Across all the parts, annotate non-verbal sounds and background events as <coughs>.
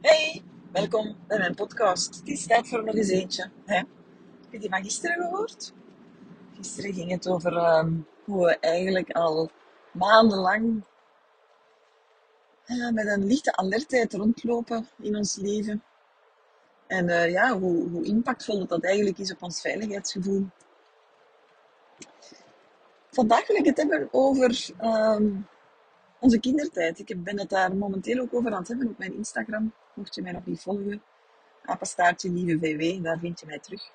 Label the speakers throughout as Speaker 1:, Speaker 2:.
Speaker 1: Hey, welkom bij mijn podcast. Het is tijd voor nog eens eentje. Hè? Heb je die van gisteren gehoord? Gisteren ging het over ehm, hoe we eigenlijk al maandenlang uh, met een lichte alertheid rondlopen in ons leven. En uh, ja, hoe, hoe impactvol dat, dat eigenlijk is op ons veiligheidsgevoel. Vandaag wil ik het hebben over um, onze kindertijd. Ik ben het daar momenteel ook over aan het hebben op mijn Instagram. Mocht je mij nog niet volgen, apenstaartje lieve VW, daar vind je mij terug.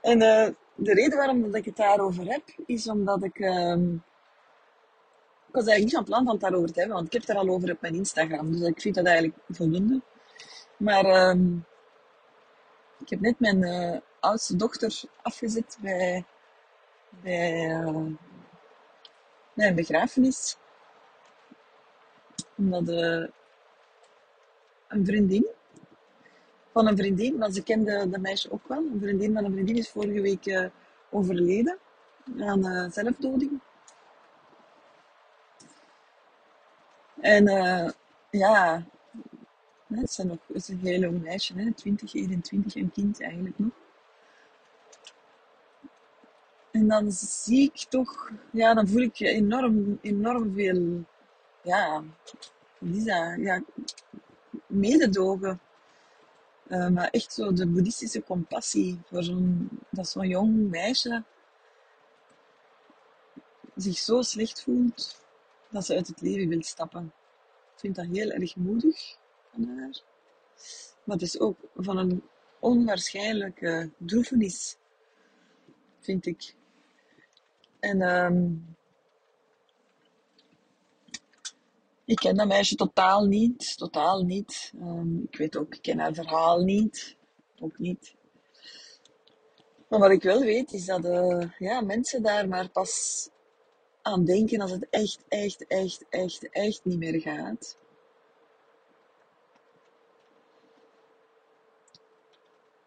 Speaker 1: En uh, de reden waarom dat ik het daarover heb, is omdat ik... Um, ik was eigenlijk niet van plan van het daarover te hebben, want ik heb het er al over op mijn Instagram. Dus ik vind dat eigenlijk voldoende. Maar um, ik heb net mijn uh, oudste dochter afgezet bij, bij, bij een begrafenis. Omdat uh, een vriendin van een vriendin, want ze kende de meisje ook wel. Een vriendin van een vriendin is vorige week uh, overleden aan uh, zelfdoding. En ja, het is, nog, is een heel jong meisje, hè, 20, 21, een kind eigenlijk nog. En dan zie ik toch, ja, dan voel ik enorm, enorm veel, ja, wat? Ja, mededogen. Uh, maar echt zo de boeddhistische compassie voor zo'n, dat zo'n jong meisje zich zo slecht voelt dat ze uit het leven wil stappen. Ik vind dat heel erg moedig van haar. Maar het is ook van een onwaarschijnlijke droefenis, vind ik. En um, Ik ken dat meisje totaal niet. Totaal niet. Um, ik weet ook, ik ken haar verhaal niet. Ook niet. Maar wat ik wel weet, is dat uh, ja, mensen daar maar pas aan denken als het echt, echt, echt, echt, echt niet meer gaat.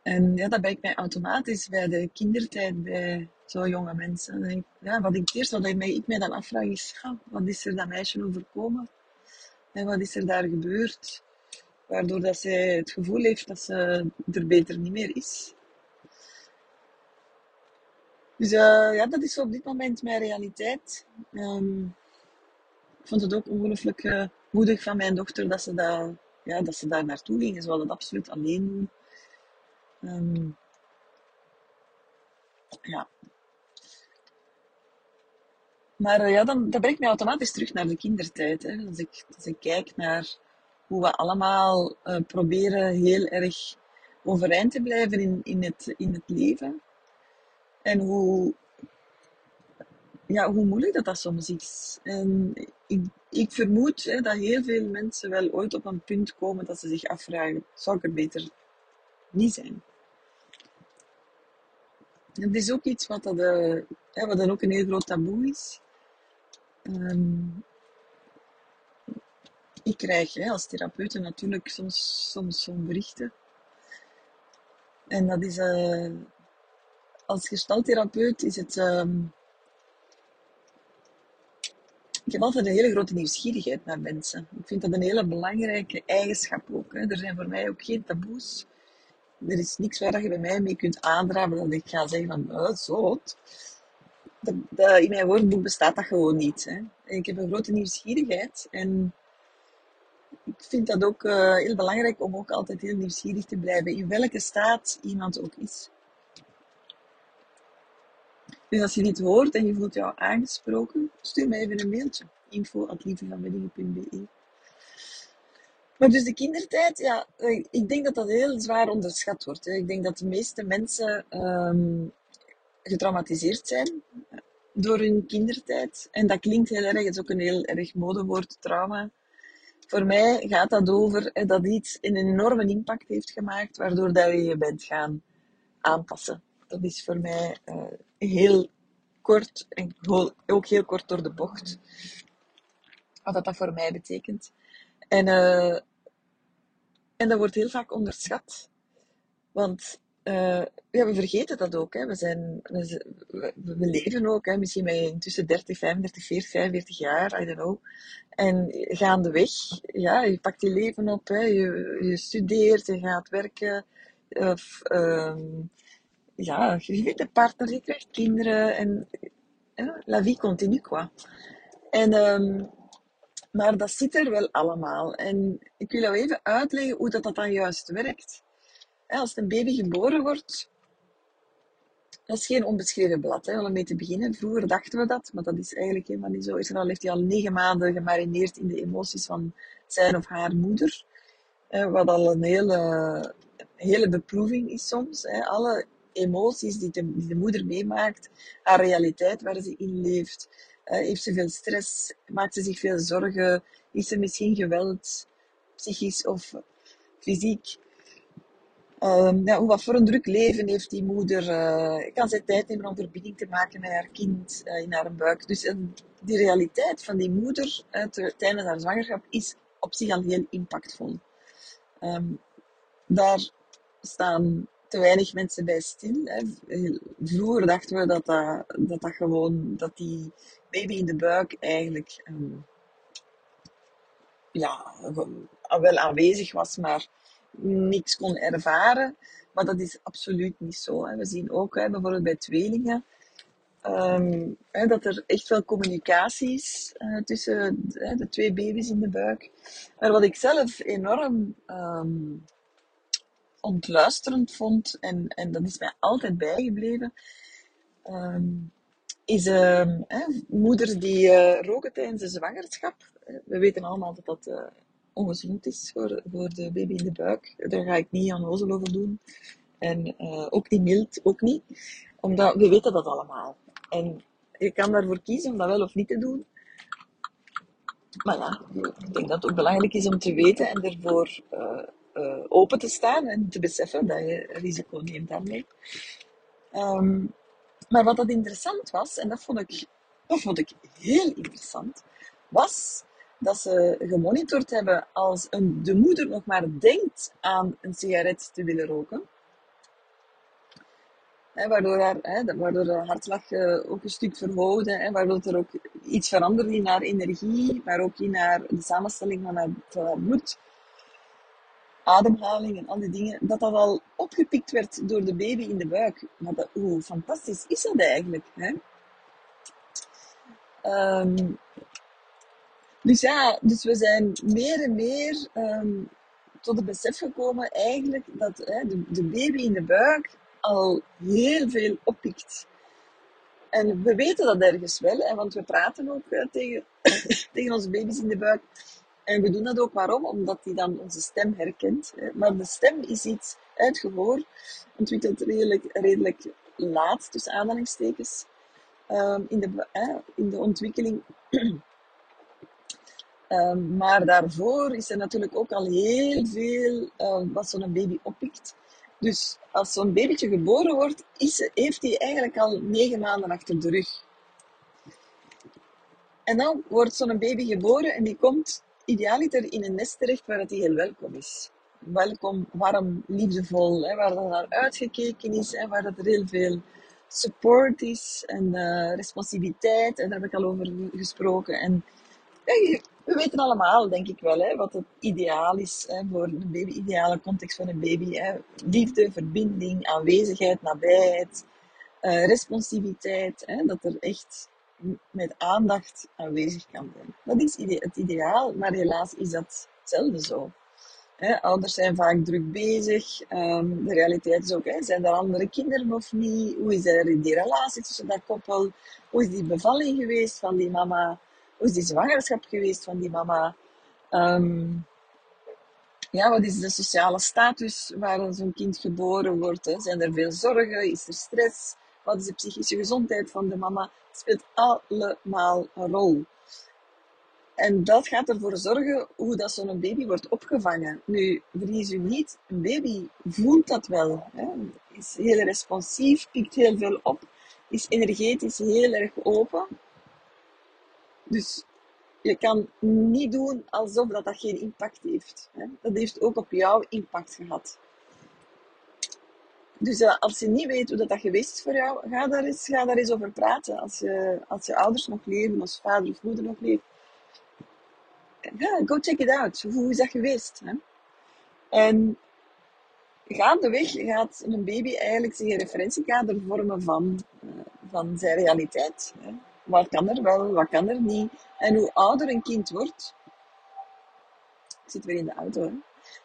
Speaker 1: En ja, dat ben ik mij automatisch bij de kindertijd bij zo jonge mensen. Ja, wat ik het eerste wat ik mij, dan afvraag is, wat is er dat meisje overkomen? En wat is er daar gebeurd? Waardoor dat zij het gevoel heeft dat ze er beter niet meer is. Dus uh, ja, dat is op dit moment mijn realiteit. Um, ik vond het ook ongelooflijk uh, moedig van mijn dochter dat ze, dat, ja, dat ze daar naartoe ging. Ze wilde dat absoluut alleen doen. Um, ja, maar uh, ja, dan, brengt mij automatisch terug naar de kindertijd. Hè. Als, ik, kijk naar hoe we allemaal uh, proberen heel erg overeind te blijven in, in, het, in het leven. En hoe, ja, hoe moeilijk dat, dat soms is. En ik, ik vermoed hè, dat heel veel mensen wel ooit op een punt komen dat ze zich afvragen, zou ik er beter niet zijn? Het is ook iets wat, uh, wat dan ook een heel groot taboe is. Um, ik krijg hè, als therapeut natuurlijk soms, soms zo'n berichten. En dat is, uh, als gestaltherapeut is het, um, ik heb altijd een hele grote nieuwsgierigheid naar mensen. Ik vind dat een hele belangrijke eigenschap ook. Hè. Er zijn voor mij ook geen taboes. Er is niks waar je bij mij mee kunt aandraven dat ik ga zeggen van, oh, in mijn woordenboek bestaat dat gewoon niet. Hè. Ik heb een grote nieuwsgierigheid en ik vind dat ook uh, heel belangrijk om ook altijd heel nieuwsgierig te blijven, in welke staat iemand ook is. Dus als je dit hoort en je voelt jou aangesproken, stuur mij even een mailtje. info.lievevanweddingen.be Maar dus de kindertijd, ja, ik denk dat dat heel zwaar onderschat wordt. Hè. Ik denk dat de meeste mensen um, getraumatiseerd zijn door hun kindertijd. En dat klinkt heel erg, het is ook een heel erg modewoord, trauma. Voor mij gaat dat over dat iets een enorme impact heeft gemaakt, waardoor dat je je bent gaan aanpassen. Dat is voor mij uh, heel kort en ook heel kort door de bocht. Wat dat, voor mij betekent. En, uh, en dat wordt heel vaak onderschat. Want ja, we vergeten dat ook. Hè. We, zijn, we, leven ook, hè. misschien je intussen 30, 35, 40, 45 jaar, I don't know. En gaandeweg, ja, je pakt je leven op, hè. Je, je studeert, je gaat werken. Of, um, ja, je vindt een partner, je krijgt kinderen. En la vie continue, quoi. En, um, maar dat zit er wel allemaal. En ik wil jou even uitleggen hoe dat, dat dan juist werkt. Als een baby geboren wordt, dat is geen onbeschreven blad, hè, om mee te beginnen. Vroeger dachten we dat, maar dat is eigenlijk helemaal niet zo. Israël heeft hij al negen maanden gemarineerd in de emoties van zijn of haar moeder. Wat al een hele, hele beproeving is soms. Alle emoties die de, die de moeder meemaakt, haar realiteit waar ze in leeft. Heeft ze veel stress? Maakt ze zich veel zorgen? Is er misschien geweld, psychisch of fysiek? Um, wat voor een druk leven heeft die moeder? Uh, kan zij tijd nemen om verbinding te maken met haar kind uh, in haar buik? Dus uh, die realiteit van die moeder tijdens haar zwangerschap is op zich al heel impactvol. Um, daar staan te weinig mensen bij stil. Vroeger dachten we dat dat, dat, dat gewoon, dat die baby in de buik eigenlijk um, ja, wel aanwezig was, maar niks kon ervaren. Maar dat is absoluut niet zo. We zien ook hè, bijvoorbeeld bij tweelingen hè, dat er echt wel communicatie is uh, tussen de, de, twee baby's in de buik. Maar wat ik zelf enorm um, ontluisterend vond, en, en dat is mij altijd bijgebleven, um, is hè, moeders die uh, roken tijdens de zwangerschap. We weten allemaal dat dat uh, ongezond is voor, voor de baby in de buik. Daar ga ik niet aan ozel over doen. En uh, ook niet mild, ook niet. Omdat we weten dat allemaal. En je kan daarvoor kiezen om dat wel of niet te doen. Maar ja, ik denk dat het ook belangrijk is om te weten en ervoor uh, open te staan en te beseffen dat je risico neemt daarmee. Um, maar wat dat interessant was, en dat vond ik, dat vond ik heel interessant, was dat ze gemonitord hebben als een, de moeder nog maar denkt aan een sigaret te willen roken. waardoor, haar, waardoor de hartslag uh, ook een stuk verhoogde. Hè, waardoor er ook iets veranderde in haar energie, maar ook in haar, de samenstelling van haar, van haar bloed. Ademhaling en al die dingen. Dat dat al opgepikt werd door de baby in de buik. Maar dat, hoe fantastisch is dat eigenlijk? Hè? Um, dus ja, dus we zijn meer en meer um, tot het besef gekomen eigenlijk dat hè, de, de, baby in de buik al heel veel oppikt. En we weten dat ergens wel, hè, want we praten ook uh, tegen, <coughs> tegen onze baby's in de buik. En we doen dat ook waarom? Omdat die dan onze stem herkent. Maar de stem is iets uit gehoor, ontwikkeld redelijk, redelijk laat, tussen aanhalingstekens, um, in, de, in de ontwikkeling. Um, <clears throat> maar daarvoor is er natuurlijk ook al heel veel uh, wat zo'n baby oppikt. Dus als zo'n babytje geboren wordt, is, heeft hij eigenlijk al negen maanden achter de rug. En dan wordt zo'n baby geboren en die komt idealiter in een nest terecht waar het heel welkom is. Welkom, warm, liefdevol, hè, waar er naar uitgekeken is, hè, waar er heel veel support is en uh, responsiviteit. En daar heb ik al over gesproken. En we weten allemaal, denk ik wel, hè, wat het ideaal is hè, voor een baby, ideale context voor een baby. Hè. Liefde, verbinding, aanwezigheid, nabijheid, uh, responsiviteit. Hè, dat er echt met aandacht aanwezig kan zijn. Dat is het ideaal, maar helaas is dat zelden zo. Hè, ouders zijn vaak druk bezig. Um, de realiteit is ook, zijn er andere kinderen of niet? Hoe is er die relatie tussen dat koppel? Hoe is die bevalling geweest van die mama? hoe is die zwangerschap geweest van die mama? Um, ja, wat is de sociale status waar zo'n kind geboren wordt? Zijn er veel zorgen? Is er stress? Wat is de psychische gezondheid van de mama? Speelt allemaal een rol. En dat gaat ervoor zorgen hoe dat zo'n baby wordt opgevangen. Nu, verlies u niet, een baby voelt dat wel. Hè? Is heel responsief, pikt heel veel op, is energetisch heel erg open. Dus je kan niet doen alsof dat, dat geen impact heeft. Hè. Dat heeft ook op jou impact gehad. Dus uh, als je niet weet hoe dat, dat geweest is voor jou, ga daar eens, ga daar eens over praten. Als je, als je ouders nog leven, als vader of moeder nog leeft. Ja, go check it out. Hoe is dat geweest? Hè? En gaandeweg gaat een baby eigenlijk zich een referentiekader vormen van, uh, van zijn realiteit. Hè? Wat kan er wel, wat kan er niet? En hoe ouder een kind wordt, ik zit weer in de auto, hè?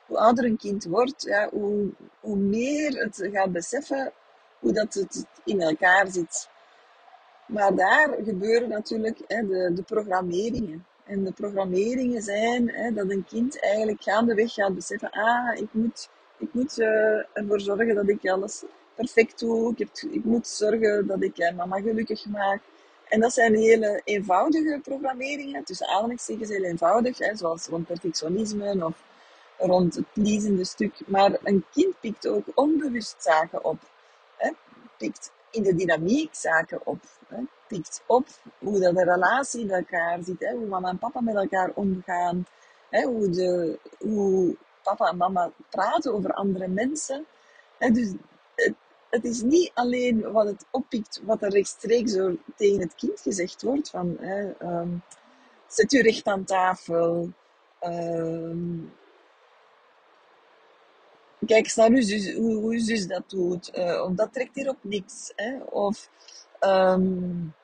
Speaker 1: Hoe ouder een kind wordt, ja, hoe, hoe meer het gaat beseffen hoe dat het in elkaar zit. Maar daar gebeuren natuurlijk hè, de, de programmeringen. En de programmeringen zijn hè, dat een kind eigenlijk gaandeweg gaat beseffen, ah, ik moet, ik moet uh, ervoor zorgen dat ik alles perfect doe. Ik, moet zorgen dat ik uh, mama gelukkig maak. En dat zijn hele eenvoudige programmeringen, tussen aanhalingstekens heel eenvoudig, hè, zoals rond perfectionisme of rond het pleasende stuk. Maar een kind pikt ook onbewust zaken op. Hè, pikt in de dynamiek zaken op. Hè, pikt op hoe de relatie in elkaar zit, hè, hoe mama en papa met elkaar omgaan, hè, hoe, de, hoe papa en mama praten over andere mensen. Hè, dus het, is niet alleen wat het oppikt, wat er rechtstreeks tegen het kind gezegd wordt, van hè, um, zet u recht aan tafel, um, kijk naar uw zus, hoe, hoe uw zus dat doet, uh, dat trekt hier op niks, hè, of um,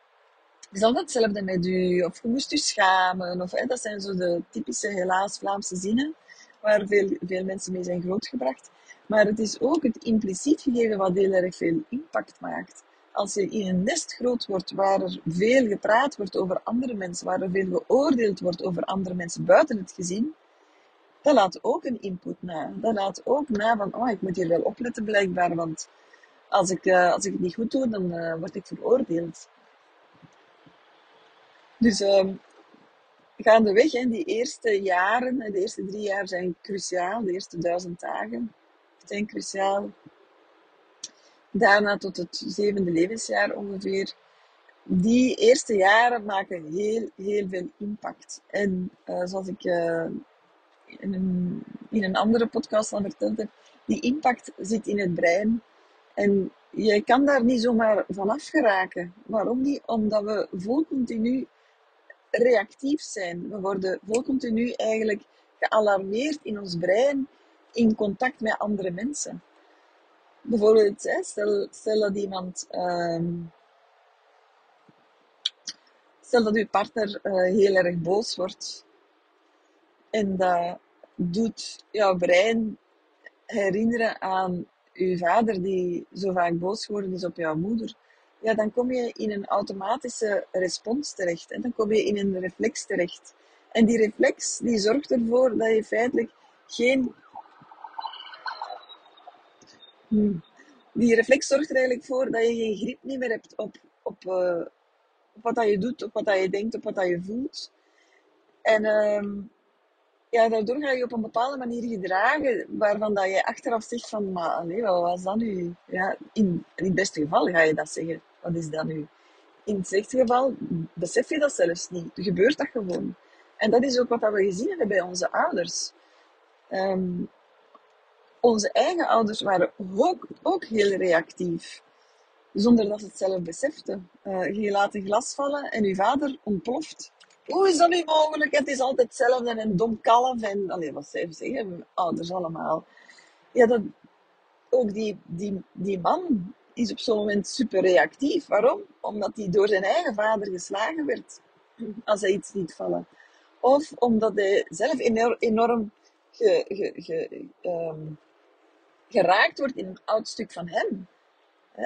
Speaker 1: is altijd hetzelfde met u, of je moest u schamen, of hè, dat zijn zo de typische helaas Vlaamse zinnen, waar veel, veel mensen mee zijn grootgebracht. Maar het is ook het impliciet gegeven wat heel erg veel impact maakt. Als je in een nest groot wordt waar er veel gepraat wordt over andere mensen, waar er veel geoordeeld wordt over andere mensen buiten het gezin, dat laat ook een input na. Dat laat ook na van, oh, ik moet hier wel opletten blijkbaar, want als ik, uh, als ik het niet goed doe, dan uh, word ik veroordeeld. Dus uh, gaandeweg, hè, die eerste jaren, de eerste drie jaar zijn cruciaal, de eerste duizend dagen zijn cruciaal. Daarna tot het zevende levensjaar ongeveer. Die eerste jaren maken heel, heel veel impact. En uh, zoals ik in, een, in een andere podcast al verteld heb, die impact zit in het brein. En je kan daar niet zomaar vanaf geraken. Waarom niet? Omdat we vol continu reactief zijn. We worden vol continu eigenlijk gealarmeerd in ons brein in contact met andere mensen. Bijvoorbeeld, stel, stel dat iemand. Um, stel dat uw partner uh, heel erg boos wordt. En dat doet jouw brein herinneren aan uw vader die zo vaak boos geworden is op jouw moeder. Ja, dan kom je in een automatische respons terecht. En dan kom je in een reflex terecht. En die reflex die zorgt ervoor dat je feitelijk geen Hmm. Die reflex zorgt er eigenlijk voor dat je geen grip niet meer hebt op, op, uh, op wat dat je doet, op wat dat je denkt, op wat dat je voelt. En uh, ja, daardoor ga je op een bepaalde manier gedragen waarvan dat je achteraf zegt van, maar wat was dat nu? Ja, in, het beste geval ga je dat zeggen. Wat is dat nu? In het slechtste geval besef je dat zelfs niet. Gebeurt dat gewoon. En dat is ook wat we gezien hebben bij onze ouders. Um, onze eigen ouders waren ook, ook heel reactief. Zonder dat ze het zelf beseften. Uh, je laat een glas vallen en je vader ontploft. Hoe is dat nu mogelijk? Het is altijd hetzelfde en dom kalf. En allee, wat zij zeggen, ouders allemaal. Ja, dat, ook die, die, die man is op zo'n moment super reactief. Waarom? Omdat hij door zijn eigen vader geslagen werd als hij iets liet vallen. Of omdat hij zelf enorm, enorm ge, ge, um, geraakt wordt in een oud stuk van hem.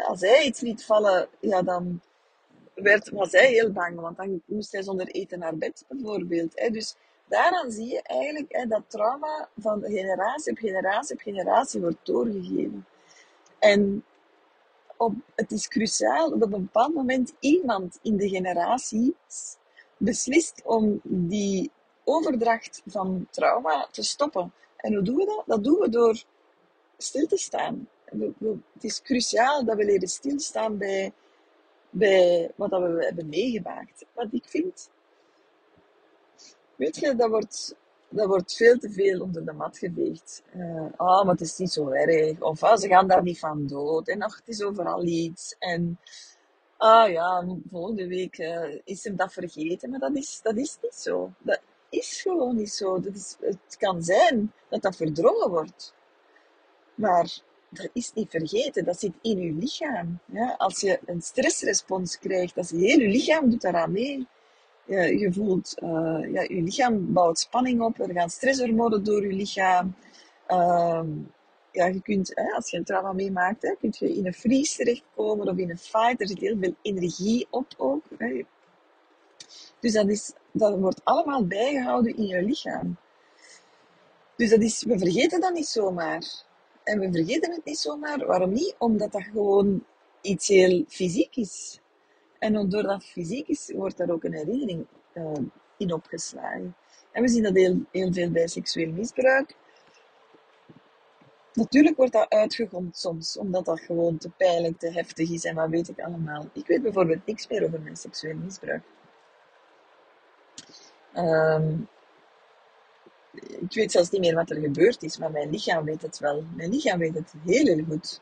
Speaker 1: Als hij iets liet vallen, ja, dan werd, was hij heel bang, want dan moest hij zonder eten naar bed, bijvoorbeeld. Dus daaraan zie je eigenlijk dat trauma van generatie op generatie op generatie wordt doorgegeven. En op, het is cruciaal dat op een bepaald moment iemand in de generatie beslist om die overdracht van trauma te stoppen. En hoe doen we dat? Dat doen we door stil te staan. het is cruciaal dat we leren stilstaan bij, bij wat we hebben meegemaakt. Wat ik vind, weet je, dat wordt dat wordt veel te veel onder de mat geveegd. Uh, ah, maar het is niet zo erg. Of ah, ze gaan daar niet van dood. En ach, het is overal iets. En ah ja, volgende week uh, is hem dat vergeten. Maar dat is, dat is niet zo. Dat is gewoon niet zo. Dat is, het kan zijn dat dat verdrongen wordt. Maar dat is niet vergeten. Dat zit in je lichaam. Als je een stressrespons krijgt, dat heel je lichaam doet daaraan mee. Je, je voelt, uh, ja, je lichaam bouwt spanning op. Er gaan stresshormonen door je lichaam. Uh, ja, je kunt, hè, als je een trauma meemaakt, hè, kun je in een freeze terechtkomen of in een fight. Er zit heel veel energie op ook. Hè. Dus dat, is, dat wordt allemaal bijgehouden in je lichaam. Dus dat is, we vergeten dat niet zomaar. En we vergeten het niet zomaar. Waarom niet? Omdat dat gewoon iets heel fysiek is. En doordat dat fysiek is, wordt daar ook een herinnering uh, in opgeslagen. En we zien dat heel, heel veel bij seksueel misbruik. Natuurlijk wordt dat uitgegond soms, omdat dat gewoon te pijnlijk, te heftig is en wat weet ik allemaal. Ik weet bijvoorbeeld niks meer over mijn seksueel misbruik. Um, ik weet zelfs niet meer wat er gebeurd is, maar mijn lichaam weet het wel. Mijn lichaam weet het heel, heel goed.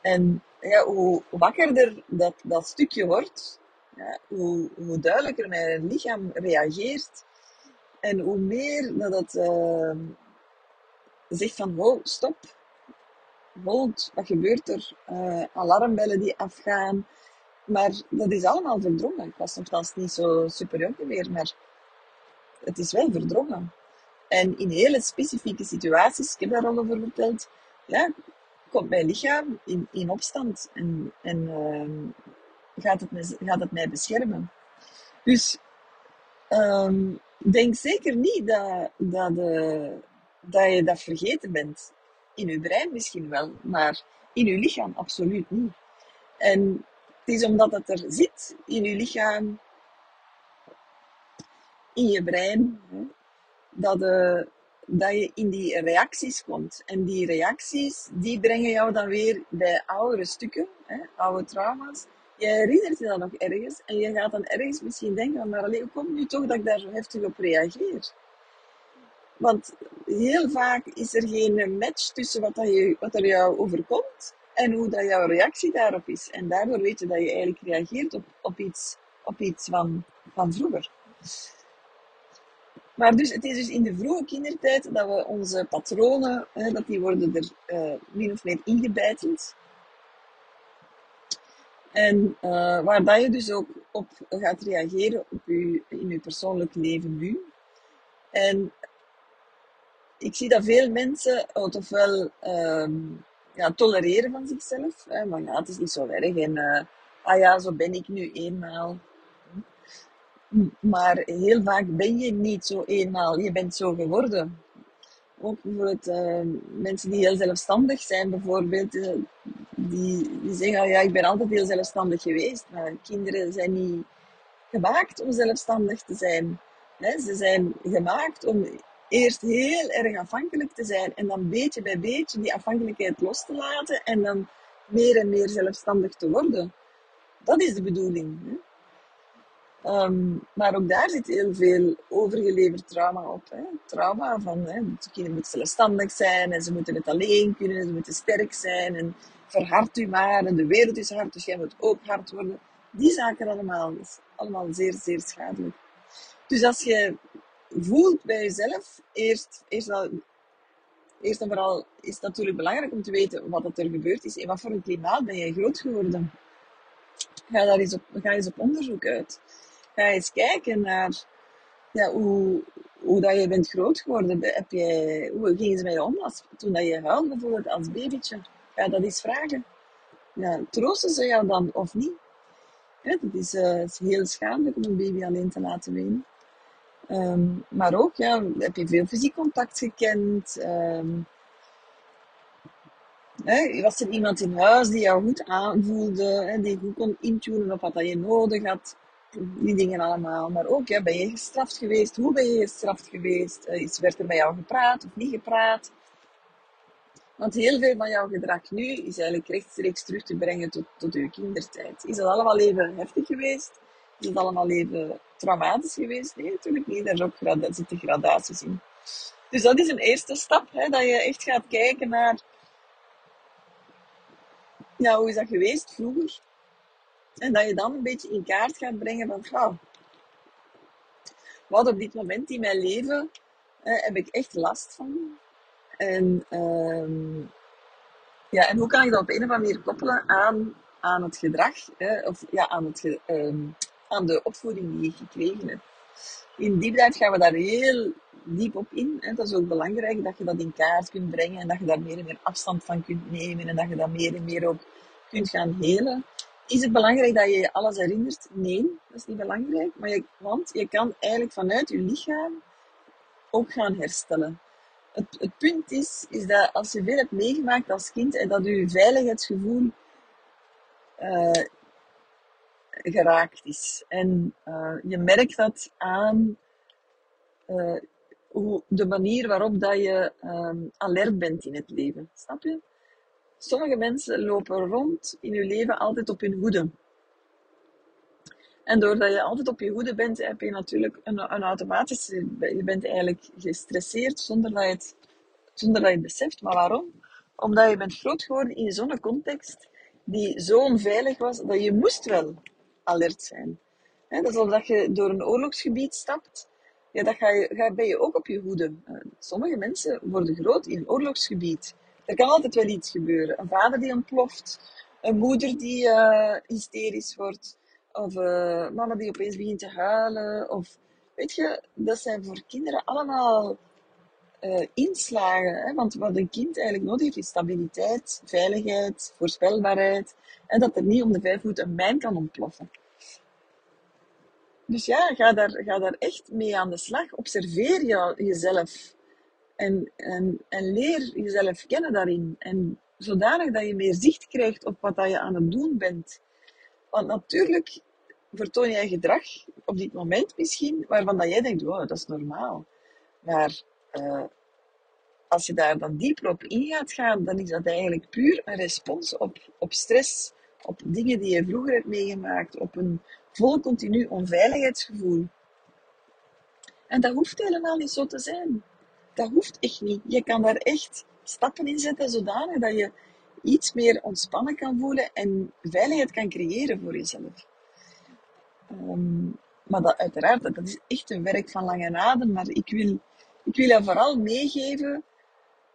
Speaker 1: En ja, hoe wakkerder dat, dat stukje wordt, ja, hoe, hoe duidelijker mijn lichaam reageert. En hoe meer dat het uh, zegt van, wow, stop. Hold, wat gebeurt er? Uh, alarmbellen die afgaan. Maar dat is allemaal verdrongen. Ik was nogthans niet zo super jong meer, maar het is wel verdrongen. En in hele specifieke situaties, ik heb daar al over verteld, ja, komt mijn lichaam in, in opstand en, en uh, gaat, het gaat het mij beschermen. Dus um, denk zeker niet dat, dat, de, dat je dat vergeten bent. In je brein misschien wel, maar in je lichaam absoluut niet. En het is omdat het er zit in je lichaam, in je brein, dat, uh, dat je in die reacties komt. En die reacties, die brengen jou dan weer bij oudere stukken, hè, oude trauma's. Je herinnert je dat nog ergens en je gaat dan ergens misschien denken, maar alleen, hoe komt nu toch dat ik daar zo heftig op reageer? Want heel vaak is er geen match tussen wat, dat je, wat er jou overkomt en hoe dat jouw reactie daarop is. En daardoor weet je dat je eigenlijk reageert op, op iets, op iets van, van vroeger. Maar dus, het is dus in de vroege kindertijd dat we onze patronen, hè, dat die worden er uh, min of meer ingebeiteld. En uh, waar dat je dus ook op gaat reageren op je, in je persoonlijk leven nu. En ik zie dat veel mensen het ofwel um, ja, tolereren van zichzelf. Hè, maar ja, het is niet zo erg. En uh, ah ja, zo ben ik nu eenmaal. Maar heel vaak ben je niet zo eenmaal. Je bent zo geworden. Ook bijvoorbeeld uh, mensen die heel zelfstandig zijn, bijvoorbeeld, uh, die, die zeggen: Ja, ik ben altijd heel zelfstandig geweest. Maar kinderen zijn niet gemaakt om zelfstandig te zijn. Ze zijn gemaakt om eerst heel erg afhankelijk te zijn en dan beetje bij beetje die afhankelijkheid los te laten en dan meer en meer zelfstandig te worden. Dat is de bedoeling. Um, maar ook daar zit heel veel overgeleverd trauma op. Hè. Trauma van hè, de kinderen moeten zelfstandig zijn en ze moeten het alleen kunnen, ze moeten sterk zijn en verhard u maar en de wereld is hard, dus jij moet ook hard worden. Die zaken allemaal, is allemaal zeer, zeer schadelijk. Dus als je voelt bij jezelf, eerst, eerst, wel, eerst en vooral is het natuurlijk belangrijk om te weten wat er gebeurd is. In wat voor een klimaat ben je groot geworden? Ga daar eens op, ga eens op onderzoek uit. Ga eens kijken naar ja, hoe, hoe dat je bent groot geworden. Heb je, hoe gingen ze met je om als, toen dat je huilde bijvoorbeeld als babytje? Ga dat eens vragen. Ja, troosten ze jou dan of niet? Ja, dat is, is heel schadelijk om een baby alleen te laten wenen. Um, maar ook, ja, heb je veel fysiek contact gekend? Um, hè, was er iemand in huis die jou goed aanvoelde, hè, die goed kon intunen op wat je nodig had? Die dingen allemaal. Maar ook, ben je gestraft geweest? Hoe ben je gestraft geweest? Uh, is, werd er met jou gepraat of niet gepraat? Want heel veel van jouw gedrag nu is eigenlijk rechtstreeks terug te brengen tot, tot je kindertijd. Is dat allemaal even heftig geweest? Is dat allemaal even traumatisch geweest? Nee, natuurlijk niet. Daar zitten gradaties in. Dus dat is een eerste stap, hè, dat je echt gaat kijken naar ja, hoe is dat geweest vroeger? En dat je dan een beetje in kaart gaat brengen van, wat op dit moment in mijn leven eh, heb ik echt last van. En, ehm, ja, en hoe kan ik dat op een of andere manier koppelen aan, aan het gedrag, of ja, aan, het, ehm, aan de opvoeding die je gekregen hebt. In die tijd gaan we daar heel diep op in. Hè. Dat is ook belangrijk dat je dat in kaart kunt brengen en dat je daar meer en meer afstand van kunt nemen en dat je dat meer en meer ook kunt gaan helen. Is het belangrijk dat je je alles herinnert? Nee, dat is niet belangrijk. Maar je, want je kan eigenlijk vanuit je lichaam ook gaan herstellen. Het, het punt is, is dat als je veel hebt meegemaakt als kind en dat je veiligheidsgevoel uh, geraakt is. En uh, je merkt dat aan uh, hoe, de manier waarop dat je um, alert bent in het leven. Snap je? Sommige mensen lopen rond in hun leven altijd op hun hoede. En doordat je altijd op je hoede bent, heb je natuurlijk een, een automatische... Je bent eigenlijk gestresseerd zonder dat, je het, zonder dat je beseft. Maar waarom? Omdat je bent groot geworden in zo'n context die zo onveilig was, dat je moest wel alert zijn. dat is alsof je door een oorlogsgebied stapt. Ja, dat ga je, ga, ben je ook op je hoede. Eh, sommige mensen worden groot in oorlogsgebied. Er kan altijd wel iets gebeuren. Een vader die ontploft, een moeder die uh, hysterisch wordt, of uh, mama die opeens begint te huilen. Of, weet je, dat zijn voor kinderen allemaal uh, inslagen. Hè? Want wat een kind eigenlijk nodig heeft, is stabiliteit, veiligheid, voorspelbaarheid. En dat er niet om de vijf voet een mijn kan ontploffen. Dus ja, ga daar, ga daar echt mee aan de slag. Observeer jezelf. En, en, en leer jezelf kennen daarin. En zodanig dat je meer zicht krijgt op wat dat je aan het doen bent. Want natuurlijk vertoon jij gedrag op dit moment misschien, waarvan dat jij denkt, wow, dat is normaal. Maar uh, als je daar dan dieper op in gaat gaan, dan is dat eigenlijk puur een respons op, op stress, op dingen die je vroeger hebt meegemaakt, op een vol continu onveiligheidsgevoel. En dat hoeft helemaal niet zo te zijn. Dat hoeft echt niet. Je kan daar echt stappen in zetten zodanig dat je iets meer ontspannen kan voelen en veiligheid kan creëren voor jezelf. Um, maar dat, uiteraard, dat is echt een werk van lange adem. Maar ik wil, ik wil je vooral meegeven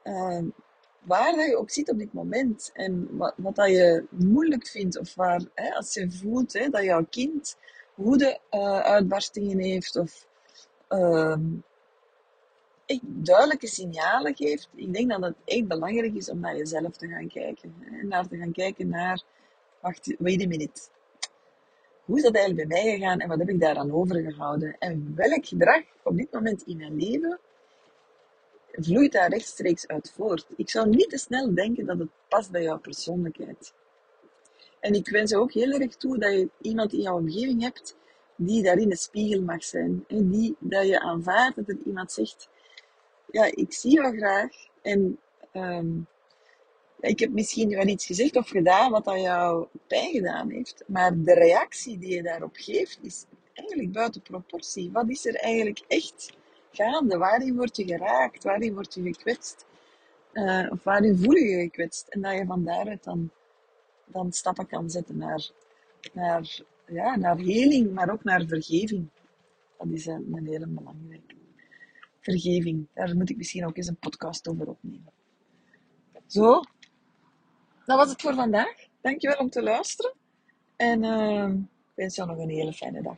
Speaker 1: uh, waar dat je ook zit op dit moment. En wat, wat dat je moeilijk vindt. Of waar, hè, als je voelt hè, dat jouw kind woede-uitbarstingen uh, heeft. Of uh, echt duidelijke signalen geeft. Ik denk dat het echt belangrijk is om naar jezelf te gaan kijken. Hè, naar te gaan kijken naar... Wacht, wait a minute. Hoe is dat eigenlijk bij mij gegaan en wat heb ik daaraan overgehouden? En welk gedrag op dit moment in mijn leven vloeit daar rechtstreeks uit voort. Ik zou niet te snel denken dat het past bij jouw persoonlijkheid. En ik wens je ook heel erg toe dat je iemand in jouw omgeving hebt die daarin een spiegel mag zijn. En die, dat je aanvaardt dat er iemand zegt, ja, ik zie jou graag en um, ik heb misschien wel iets gezegd of gedaan wat aan jou pijn gedaan heeft, maar de reactie die je daarop geeft is eigenlijk buiten proportie. Wat is er eigenlijk echt gaande? Waarin word je geraakt? Waarin word je gekwetst? Uh, of waarin voel je je gekwetst? En dat je van daaruit dan, dan stappen kan zetten naar, naar, ja, naar heling, maar ook naar vergeving. Dat is een, een hele belangrijke. Vergeving, daar moet ik misschien ook eens een podcast over opnemen. Zo, dat was het voor vandaag. Dankjewel om te luisteren. En uh, ik wens jou nog een hele fijne dag.